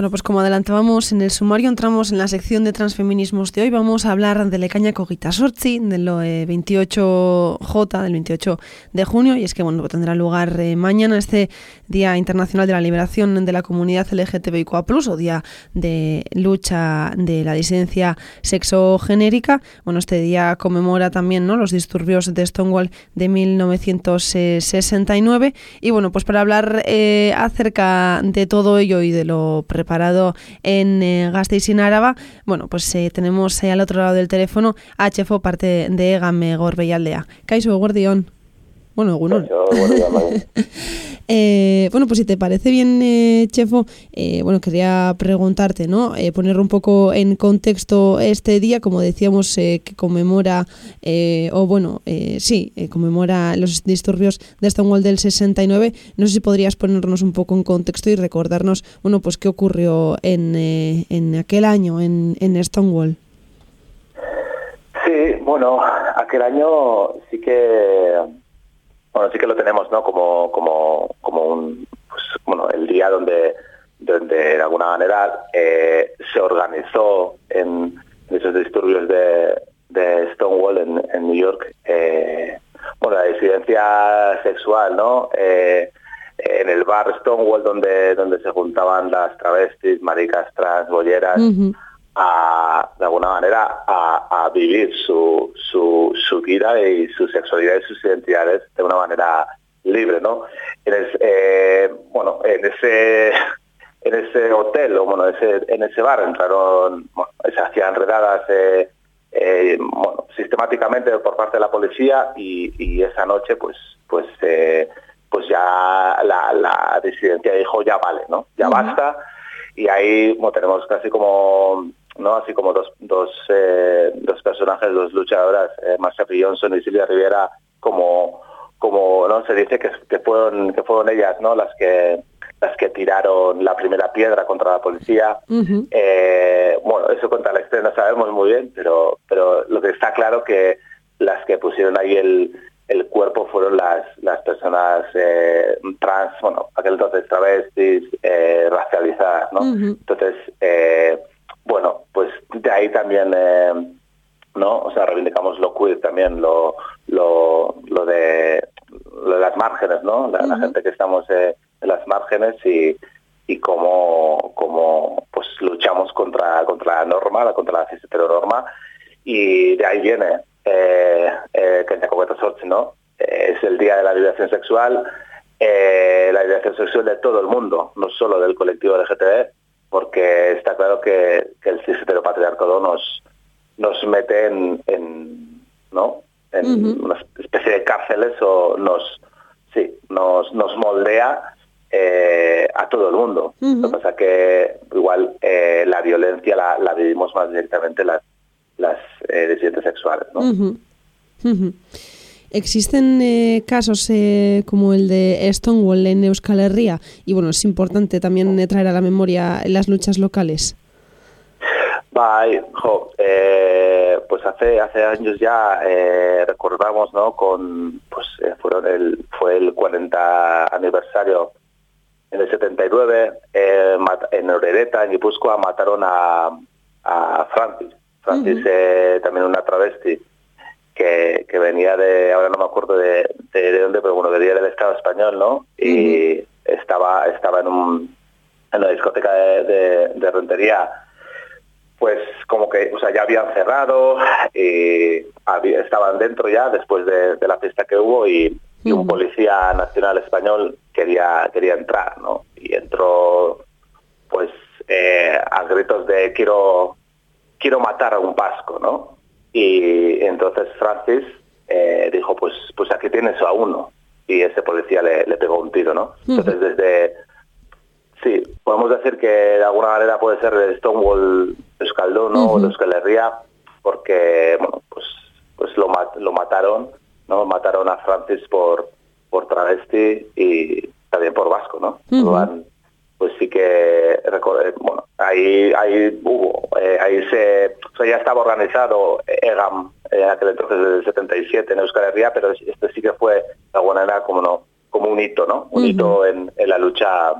Bueno, pues como adelantábamos en el sumario, entramos en la sección de transfeminismos de hoy. Vamos a hablar de Lecaña Cogita Sorchi, del 28J, del 28 de junio, y es que bueno, tendrá lugar eh, mañana este Día Internacional de la Liberación de la Comunidad LGTBIQA+, o Día de Lucha de la Disidencia Sexogenérica. Bueno, este día conmemora también ¿no? los disturbios de Stonewall de 1969. Y bueno, pues para hablar eh, acerca de todo ello y de lo preparado en eh, Gasteiz y Áraba. Bueno, pues eh, tenemos eh, al otro lado del teléfono a Chefo, parte de Game Gorbeialdea. Kaiso, guardión. Bueno, Egunon. eh, bueno, pues si te parece bien, eh, Chefo, eh, bueno, quería preguntarte, ¿no? Eh, poner un poco en contexto este día, como decíamos, eh, que conmemora, eh, o bueno, sí, conmemora los disturbios de Stonewall del 69. No sé si podrías ponernos un poco en contexto y recordarnos, bueno, pues qué ocurrió en, en aquel año en, en Stonewall. Sí, bueno, aquel año sí que bueno sí que lo tenemos no como como como un pues, bueno el día donde donde de alguna manera eh, se organizó en esos disturbios de, de Stonewall en, en New York eh, bueno la disidencia sexual no eh, en el bar Stonewall donde donde se juntaban las travestis maricas trans bolleras a, de alguna manera a, a vivir su, su, su, vida y su sexualidad y sus identidades de una manera libre, ¿no? En ese, eh, bueno, en ese en ese hotel o bueno, ese, en ese bar entraron, bueno, se hacían redadas eh, eh, bueno, sistemáticamente por parte de la policía y, y esa noche pues pues eh, pues ya la, la disidencia dijo ya vale, ¿no? Ya uh -huh. basta y ahí bueno, tenemos casi como no así como dos dos, eh, dos personajes dos luchadoras eh, Marcia Johnson y Silvia Rivera como como no se dice que, que fueron que fueron ellas no las que las que tiraron la primera piedra contra la policía. Uh -huh. eh, bueno eso contra la no sabemos muy bien pero pero lo que está claro que las que pusieron ahí el el cuerpo fueron las las personas eh, trans bueno aquel entonces travestis eh, racializadas no uh -huh. entonces eh, bueno, pues de ahí también, eh, ¿no? O sea, reivindicamos lo queer también, lo, lo, lo, de, lo de las márgenes, ¿no? La, uh -huh. la gente que estamos eh, en las márgenes y, y cómo, cómo pues luchamos contra, contra la norma, contra la heteronorma, y de ahí viene eh, eh, ¿no? Es el Día de la Liberación Sexual, eh, la liberación sexual de todo el mundo, no solo del colectivo LGTB, porque claro que, que el cis heteropatriarcado nos nos mete en, en no en uh -huh. una especie de cárceles o nos sí nos nos moldea eh, a todo el mundo uh -huh. lo que pasa que igual eh, la violencia la, la, vivimos más directamente las las eh, disidentes sexuales ¿no? Uh -huh. Existen eh, casos eh, como el de Stonewall en Euskal Herria y bueno, es importante también eh, traer a la memoria las luchas locales. Bye, jo, eh, pues hace hace años ya eh, recordamos, ¿no? Con pues eh, fueron el fue el 40 aniversario en el 79 eh, en Orereta, en Guipúzcoa mataron a, a Francis, Francis uh -huh. también una travesti que, que, venía de, ahora no me acuerdo de, de, de, dónde, pero bueno, venía del Estado español, ¿no? Y uh -huh. estaba estaba en, un, en una discoteca de, de, Rentería, pues como que, o sea, ya habían cerrado, y había, estaban dentro ya después de, de, la fiesta que hubo y, uh -huh. y un policía nacional español quería, quería entrar, ¿no? Y entró, pues, eh, a gritos de quiero, quiero matar a un vasco, ¿no? Y entonces Francis eh, dijo, pues pues aquí tienes a uno. Y ese policía le, le pegó un tiro, ¿no? Entonces desde... Sí, podemos decir que de alguna manera puede ser el Stonewall Euskaldun ¿no? Uh -huh. o Euskal Herria, porque, bueno, pues pues lo, mat lo mataron, ¿no? Mataron a Francis por, por travesti y también por vasco, ¿no? Uh -huh pues sí que bueno ahí ahí hubo eh, ahí se o sea, ya estaba organizado EGAM en aquel entonces del 77 en Euskal Herria pero este sí que fue de alguna manera como no como un hito no un uh -huh. hito en, en, la lucha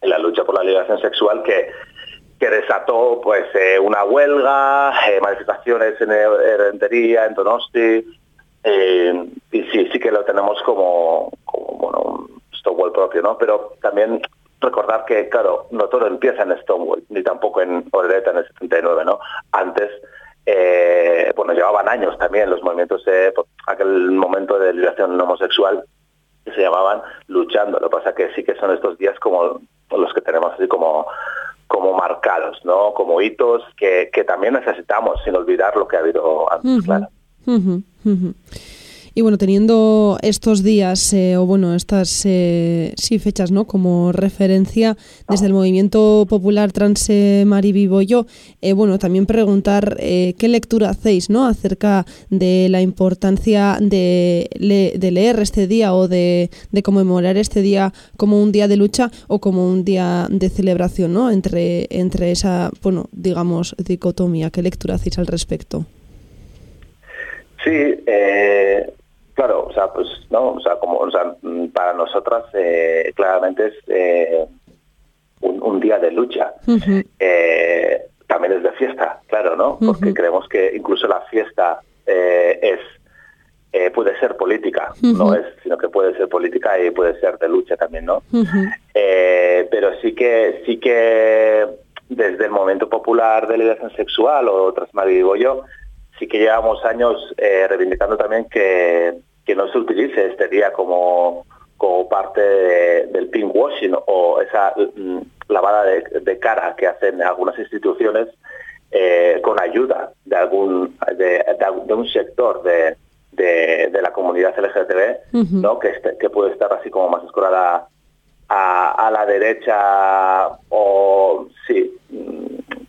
en la lucha por la liberación sexual que, que desató pues eh, una huelga, eh, manifestaciones en Rentería, en Donosti, eh, y sí, sí que lo tenemos como, como bueno, un propio, ¿no? Pero también recordar que, claro, no todo empieza en Stonewall, ni tampoco en Oreta en el 79, ¿no? Antes, bueno, llevaban años también los movimientos, aquel momento de liberación homosexual, que se llamaban luchando. Lo que pasa que sí que son estos días como los que tenemos así como como marcados, ¿no? Como hitos que, que también necesitamos sin olvidar lo que ha habido antes, claro. Y bueno, teniendo estos días, eh, o bueno, estas eh, sí fechas, ¿no? Como referencia desde el movimiento popular trans eh, Marivivo yo, eh, bueno, también preguntar qué lectura hacéis, ¿no? Acerca de la importancia de, de leer este día o de, de, conmemorar este día como un día de lucha o como un día de celebración, ¿no? Entre, entre esa, bueno, digamos, dicotomía. ¿Qué lectura hacéis al respecto? Sí, eh, Claro, o sea, pues, ¿no? O sea, como, o sea, mm, para nosotras eh, claramente es eh, un, día de lucha. Eh, también es de fiesta, claro, ¿no? Porque creemos que incluso la fiesta es puede ser política, no es, sino que puede ser política y puede ser de lucha también, ¿no? pero sí que sí que desde el momento popular de liberación sexual o otras más digo yo, sí que llevamos años eh, reivindicando también que, que, no se utilice este día como, como parte del pinkwashing o esa mm, lavada de, cara que hacen algunas instituciones eh, con ayuda de algún de, un sector de, de, la comunidad LGTB, ¿no? que, este, que puede estar así como más escorada a, a la derecha o sí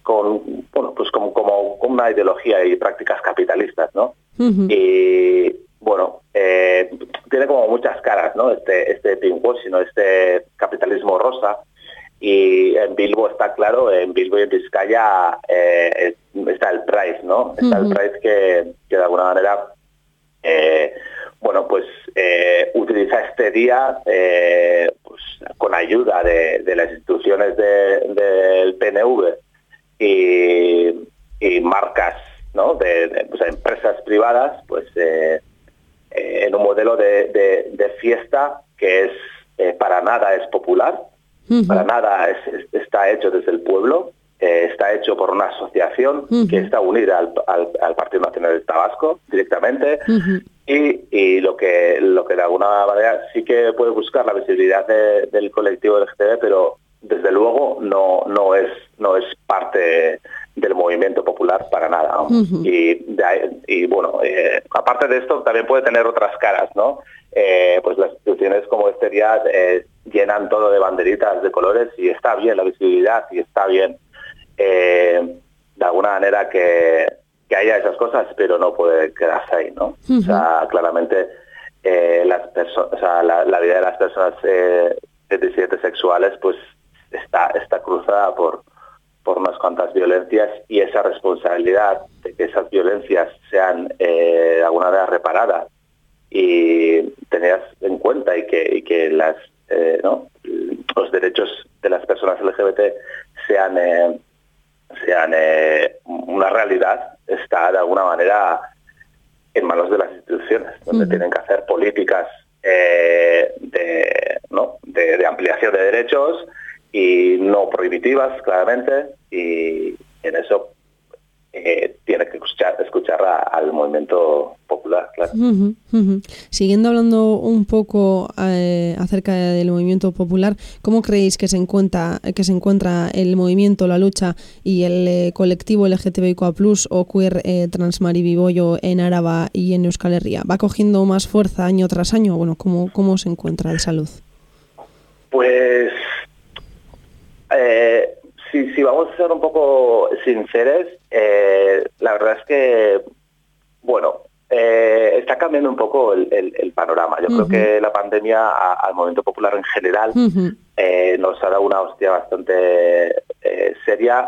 con bueno pues como, como una ideología y prácticas capitalistas no y bueno eh, tiene como muchas caras no este este sino este capitalismo rosa. Y en Bilbo está claro en Bilbo y en Vizcaya eh, está el Price no está el Price que, que de alguna manera eh, bueno, pues utiliza este día pues, con ayuda de, las instituciones del PNV y, marcas ¿no? de, pues, empresas privadas, pues eh, eh, en un modelo de, fiesta que es eh, para nada es popular, para nada está hecho desde el pueblo, está hecho por una asociación que está unida al, Partido Nacionalista Vasco directamente y, lo que lo que de alguna manera sí que puede buscar la visibilidad del colectivo LGTB, pero desde luego no, no, es, no es parte del movimiento popular para nada. y, y, bueno, eh, aparte de esto también puede tener otras caras, ¿no? Eh, pues las instituciones como este día eh, llenan todo de banderitas de colores y está bien la visibilidad y está bien de alguna manera que, que, haya esas cosas, pero no puede quedarse ahí, ¿no? O sea, claramente las o sea, la, la, vida de las personas 17 sexuales pues está, está cruzada por, por unas cuantas violencias y esa responsabilidad de que esas violencias sean eh, de alguna manera reparadas y tenidas en cuenta y que, y que las, eh, ¿no? los derechos de las personas LGBT sean, eh, sean una realidad está de alguna manera en manos de las instituciones, donde tienen que hacer políticas de, ¿no? de, de ampliación de derechos y no prohibitivas, claramente, y en eso eh, tiene que escuchar, escuchar al movimiento popular, claro. Siguiendo hablando un poco eh, acerca del movimiento popular, ¿cómo creéis que se encuentra que se encuentra el movimiento, la lucha y el eh, colectivo LGTBIQA+ o queer eh, transmaribiboyo en Araba y en Euskal Herria? ¿Va cogiendo más fuerza año tras año? Bueno, ¿cómo, cómo se encuentra de salud? Pues eh, si, si, vamos a ser un poco sinceros, eh, la verdad es que, bueno, eh, está cambiando un poco el, panorama. Yo creo que la pandemia al movimiento popular en general nos ha dado una hostia bastante seria.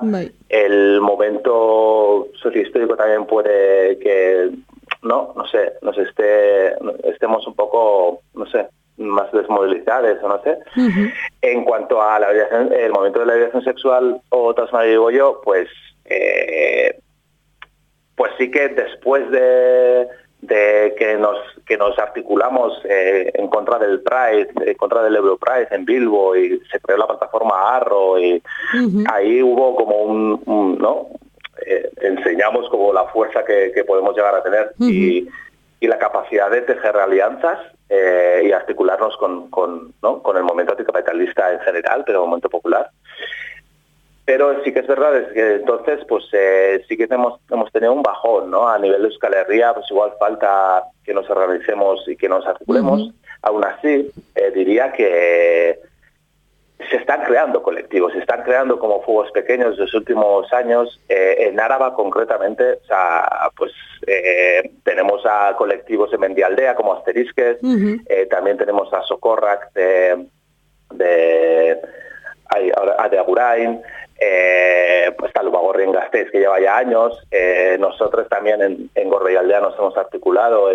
El momento sociohistórico también puede que, no, no sé, nos esté, estemos un poco, no sé, más desmovilizadas o no sé. En cuanto a la el momento de la violación sexual o digo yo, pues eh, pues sí que después de, que nos que nos articulamos eh, en contra del Pride, en contra del Europride en Bilbo y se creó la plataforma Arro y ahí hubo como un, ¿no? Eh, enseñamos como la fuerza que, podemos llegar a tener y, la capacidad de tejer alianzas y articularnos con, con, ¿no? con el momento anticapitalista en general, pero el momento popular. Pero sí que es verdad es que entonces pues eh, sí que hemos, hemos tenido un bajón, ¿no? A nivel de Euskal Herria pues igual falta que nos organicemos y que nos articulemos. Aún así, eh, diría que se están creando colectivos, se están creando como fuegos pequeños en los últimos años. Eh, en Áraba concretamente, o sea, pues tenemos a colectivos de Mendialdea como Asterisques, también tenemos a Socorrac de, de, de Agurain, eh, pues está Lubagorri en Gasteiz, que lleva ya años. Eh, nosotros también en, en Aldea nos hemos articulado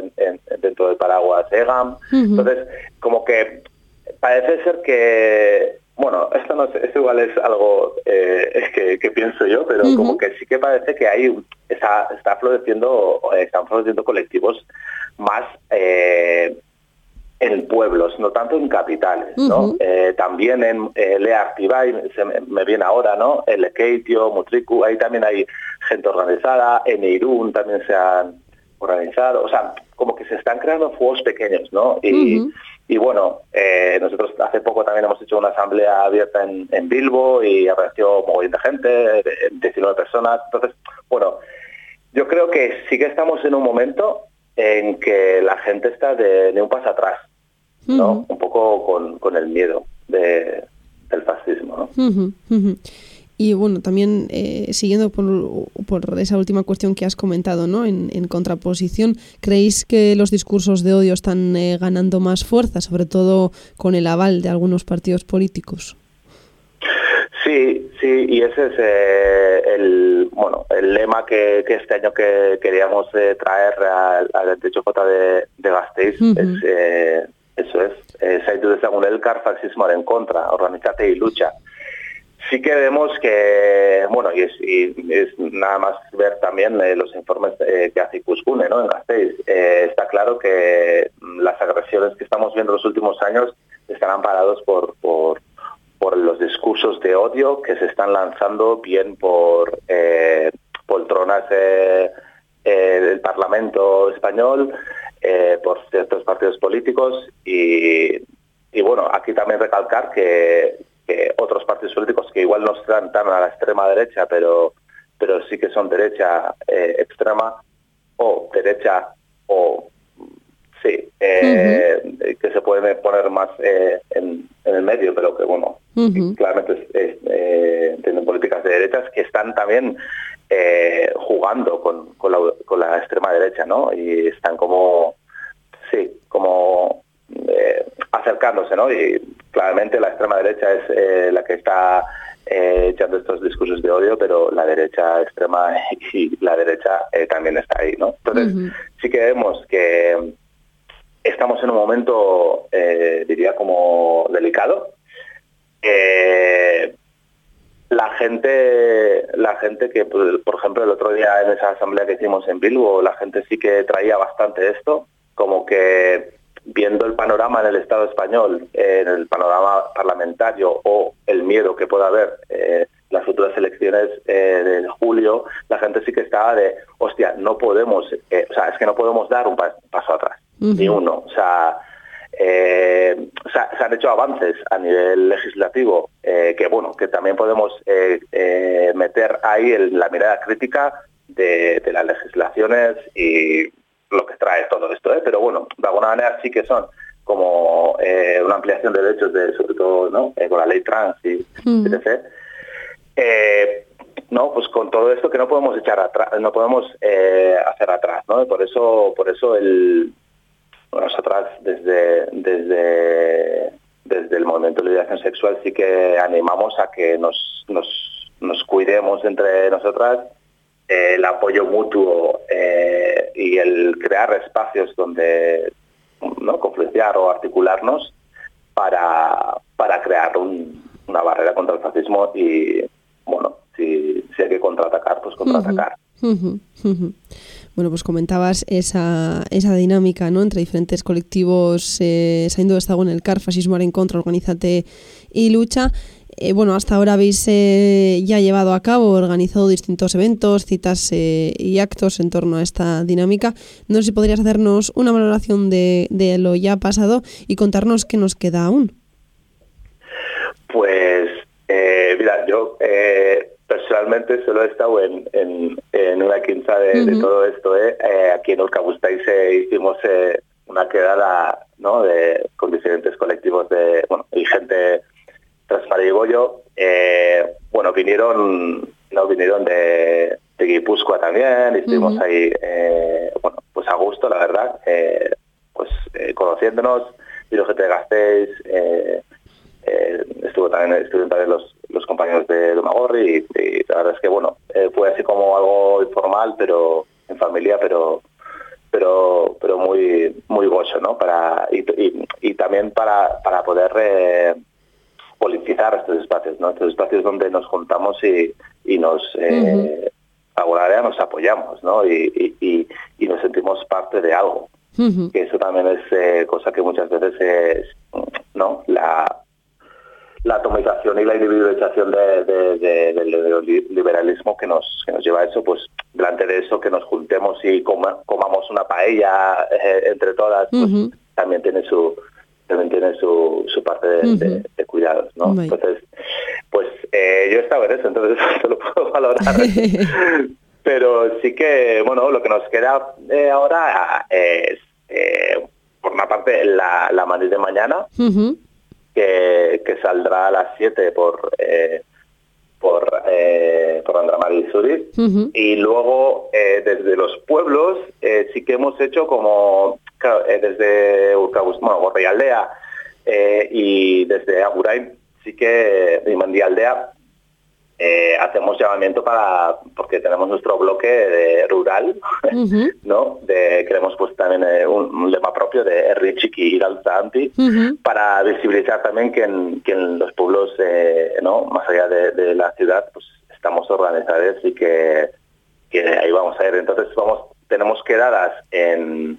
dentro del paraguas EGAM. Entonces, como que parece ser que, bueno, esto no esto igual es algo eh, que, pienso yo, pero como que sí que parece que hay, está, está floreciendo, están floreciendo colectivos más eh, en pueblos, no tanto en capitales, ¿no? Eh, también en eh, se me, viene ahora, ¿no? El Keitio, Mutriku, ahí también hay gente organizada, en Irún también se han organizado, o sea, como que se están creando fuegos pequeños, ¿no? Y, y bueno, eh, nosotros hace poco también hemos hecho una asamblea abierta en, en Bilbo y apareció un montón de gente, 19 personas, entonces, bueno, yo creo que sí que estamos en un momento en que la gente está de, un paso atrás, ¿no? Un poco con, el miedo de, del fascismo, Y bueno, también eh, siguiendo por, por, esa última cuestión que has comentado, ¿no? En, contraposición, ¿creéis que los discursos de odio están eh, ganando más fuerza, sobre todo con el aval de algunos partidos políticos? Sí, sí, y ese es eh, el bueno el lema que, este año que queríamos eh, traer al, al de, de Gasteiz. es, eh, eso es, de según el car fascismo en contra, organízate y lucha. Sí que vemos que, bueno, y es, nada más ver también los informes que hace Cuscune ¿no? en Gasteiz. está claro que las agresiones que estamos viendo en los últimos años están amparados por, por los discursos de odio que se están lanzando bien por eh, poltronas eh, eh, del Parlamento español, por ciertos partidos políticos y, bueno, aquí también recalcar que, otros partidos políticos que igual no están tan a la extrema derecha, pero, pero sí que son derecha extrema o derecha o sí, que se pueden poner más en, en, el medio, pero que bueno, claramente eh, tienen políticas de derechas que están también eh, jugando con, con, la, extrema derecha, ¿no? Y están como, sí, como eh, acercándose, ¿no? Y claramente la extrema derecha es la que está echando estos discursos de odio, pero la derecha extrema y la derecha también está ahí, ¿no? Entonces, sí que vemos que estamos en un momento, diría, como delicado, eh, la gente, la gente que, pues, por ejemplo, el otro día en esa asamblea que hicimos en Bilbo, la gente sí que traía bastante esto, como que viendo el panorama en el Estado español, en el panorama parlamentario o el miedo que pueda haber eh, las futuras elecciones eh, de julio, la gente sí que estaba de, hostia, no podemos, eh, o sea, es que no podemos dar un paso atrás, ni uno, o sea, eh, se han hecho avances a nivel legislativo eh, que bueno que también podemos eh, meter ahí en la mirada crítica de, las legislaciones y lo que trae todo esto pero bueno de alguna manera sí que son como una ampliación de derechos de sobre todo no con la ley trans y mm. etc. No pues con todo esto que no podemos echar atrás no podemos hacer atrás no por eso por eso el nosotras desde, desde, desde el movimiento de liberación sexual sí que animamos a que nos, nos, cuidemos entre nosotras, eh, el apoyo mutuo eh, y el crear espacios donde ¿no? confluenciar o articularnos para, para crear una barrera contra el fascismo y, bueno, si, si hay que contraatacar, pues contraatacar. Bueno, pues comentabas esa, esa dinámica ¿no? entre diferentes colectivos, eh, saliendo de en el CAR, Fascismo en Contra, Organízate y Lucha. Eh, bueno, hasta ahora habéis eh, ya llevado a cabo, organizado distintos eventos, citas eh, y actos en torno a esta dinámica. No sé si podrías hacernos una valoración de, de lo ya pasado y contarnos qué nos queda aún. Pues, mira, yo personalmente solo he estado en, en, una quinta de, todo esto. aquí en Urcabustay se hicimos una quedada ¿no? de, con diferentes colectivos de, bueno, y gente tras Goyo. Eh, bueno, vinieron, no vinieron de, de Guipúzcoa también, y estuvimos ahí, bueno, pues a gusto, la verdad, pues conociéndonos, y lo que te gastéis, estuvo también, estuvieron también los, los compañeros de Domagorri y, la verdad es que bueno, eh, fue así como algo informal, pero en familia, pero pero pero muy muy gozo, ¿no? Para y, y, también para, para poder eh, politizar estos espacios, ¿no? Estos espacios donde nos juntamos y, y nos eh, nos apoyamos, ¿no? Y, y, y, nos sentimos parte de algo. Que eso también es eh, cosa que muchas veces es, ¿no? La la atomización y la individualización del liberalismo que nos, que nos lleva a eso, pues delante de eso que nos juntemos y comamos una paella eh, entre todas, pues también tiene su también tiene su, su parte de, cuidados, ¿no? Entonces, pues eh, yo he estado en eso, entonces eso lo puedo valorar. Pero sí que, bueno, lo que nos queda eh, ahora es, por una parte, la, la de mañana, que, saldrá a las 7 por eh, por, eh, por Andramari y Y luego eh, desde los pueblos eh, sí que hemos hecho como, desde Urcabus, bueno, Aldea y desde Agurain sí que, y Mandialdea eh, hacemos llamamiento para porque tenemos nuestro bloque de rural no de queremos pues también eh, un, lema propio de Richiki y Alzanti para visibilizar también que en, que en los pueblos eh, no más allá de, la ciudad pues estamos organizados y que, que ahí vamos a ir. Entonces vamos tenemos quedadas en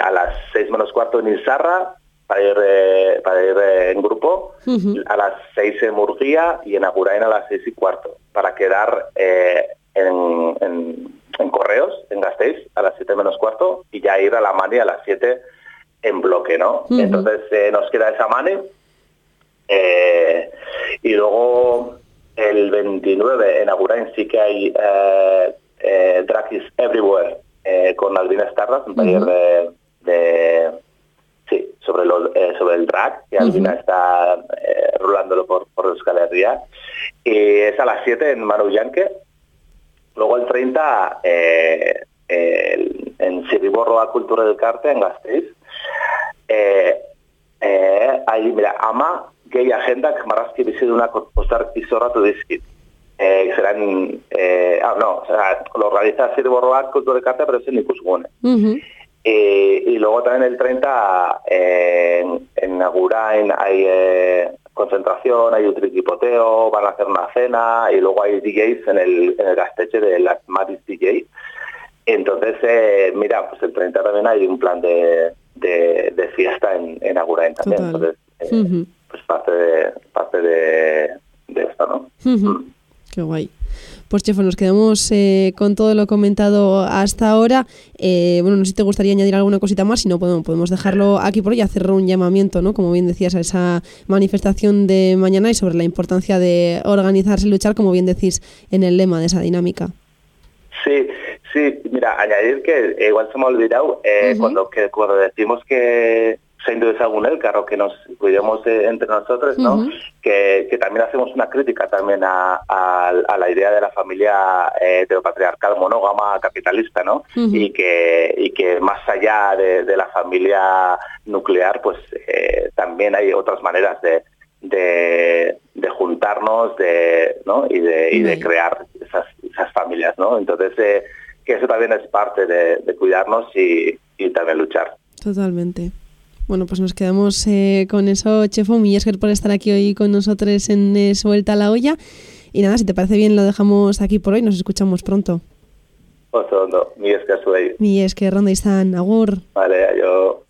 a las seis menos cuarto en Izarra para ir, eh, para ir eh, en grupo, a las seis en Murcia y en Agurain a las seis y cuarto, para quedar eh, en, en, Correos, en Gasteiz, a las siete menos cuarto, y ya ir a la Mani a las siete en bloque, ¿no? Entonces nos queda esa Mani, y luego el 29 en Agurain sí que hay Drakis Everywhere con Albina Starras, un taller de sobre el drag, que al final está eh, rulándolo por, por Euskal Y es a las 7 en Maruyanque. Luego el 30 eh, en Siriborro a Cultura del Carte, en Gasteiz. ahí, mira, ama gay agenda que marazki una postar y tu disquit. Eh, serán, ah, no, o sea, lo organiza Siriborro a Cultura del Carte, pero es en Ikusgune. Eh, y luego también el 30 eh, en Agurain hay eh, concentración, hay un triquipoteo, van a hacer una cena y luego hay DJs en el, en el gasteche de las Maris DJ. Entonces, mira, pues el 30 también hay un plan de, de, fiesta en, en Agurain también. Entonces, pues parte de, parte de, de esto, ¿no? Mm. Qué guay. Pues Chefo, nos quedamos eh, con todo lo comentado hasta ahora. Eh, bueno, no sé si te gustaría añadir alguna cosita más, si no podemos, podemos dejarlo aquí por hoy, hacer un llamamiento, ¿no? Como bien decías, a esa manifestación de mañana y sobre la importancia de organizarse y luchar, como bien decís en el lema de esa dinámica. Sí, sí, mira, añadir que igual se me ha olvidado, eh, cuando, que, cuando decimos que según el carro que nos cuidemos entre nosotros, ¿no? que, también hacemos una crítica también a, la idea de la familia eh, heteropatriarcal monógama capitalista, ¿no? y, que, y que más allá de, la familia nuclear, pues eh, también hay otras maneras de, de, juntarnos de, ¿no? y, de, y de crear esas, esas familias. ¿no? Entonces, eh, que eso también es parte de, cuidarnos y, y también luchar. Totalmente. Bueno, pues nos quedamos eh, con eso, Chefo. Mi por estar aquí hoy con nosotros en eh, Suelta la Olla. Y nada, si te parece bien, lo dejamos aquí por hoy. Nos escuchamos pronto. Oso ondo, mi esker zuei. Mi esker, ronda izan, agur. Vale, aio.